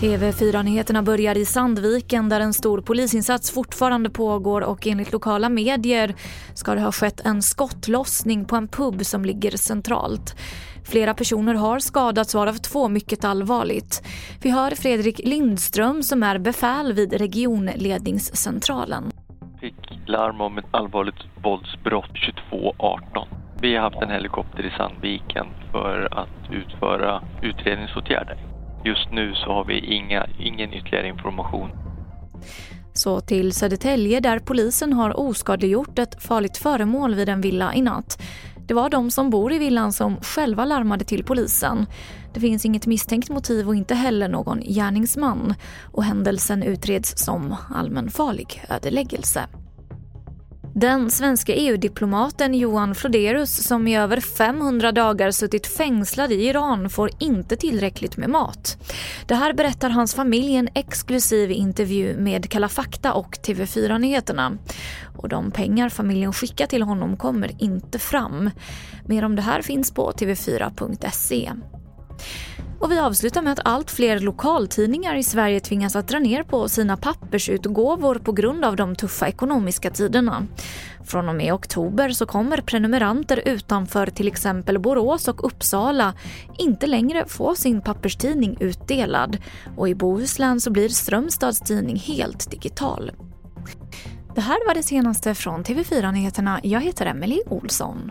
TV4-nyheterna börjar i Sandviken där en stor polisinsats fortfarande pågår och enligt lokala medier ska det ha skett en skottlossning på en pub som ligger centralt. Flera personer har skadats varav två mycket allvarligt. Vi hör Fredrik Lindström som är befäl vid regionledningscentralen. fick larm om ett allvarligt våldsbrott 22.18. Vi har haft en helikopter i Sandviken för att utföra utredningsåtgärder. Just nu så har vi inga, ingen ytterligare information. Så till Södertälje där polisen har oskadliggjort ett farligt föremål vid en villa i natt. Det var de som bor i villan som själva larmade till polisen. Det finns inget misstänkt motiv och inte heller någon gärningsman. Och händelsen utreds som allmänfarlig ödeläggelse. Den svenska EU-diplomaten Johan Floderus som i över 500 dagar suttit fängslad i Iran får inte tillräckligt med mat. Det här berättar hans familj i en exklusiv intervju med Kalla fakta och TV4 Nyheterna. Och de pengar familjen skickar till honom kommer inte fram. Mer om det här finns på tv4.se. Och vi avslutar med att allt fler lokaltidningar i Sverige tvingas att dra ner på sina pappersutgåvor på grund av de tuffa ekonomiska tiderna. Från och med oktober så kommer prenumeranter utanför till exempel Borås och Uppsala inte längre få sin papperstidning utdelad och i Bohuslän så blir Strömstads tidning helt digital. Det här var det senaste från TV4 Nyheterna. Jag heter Emily Olsson.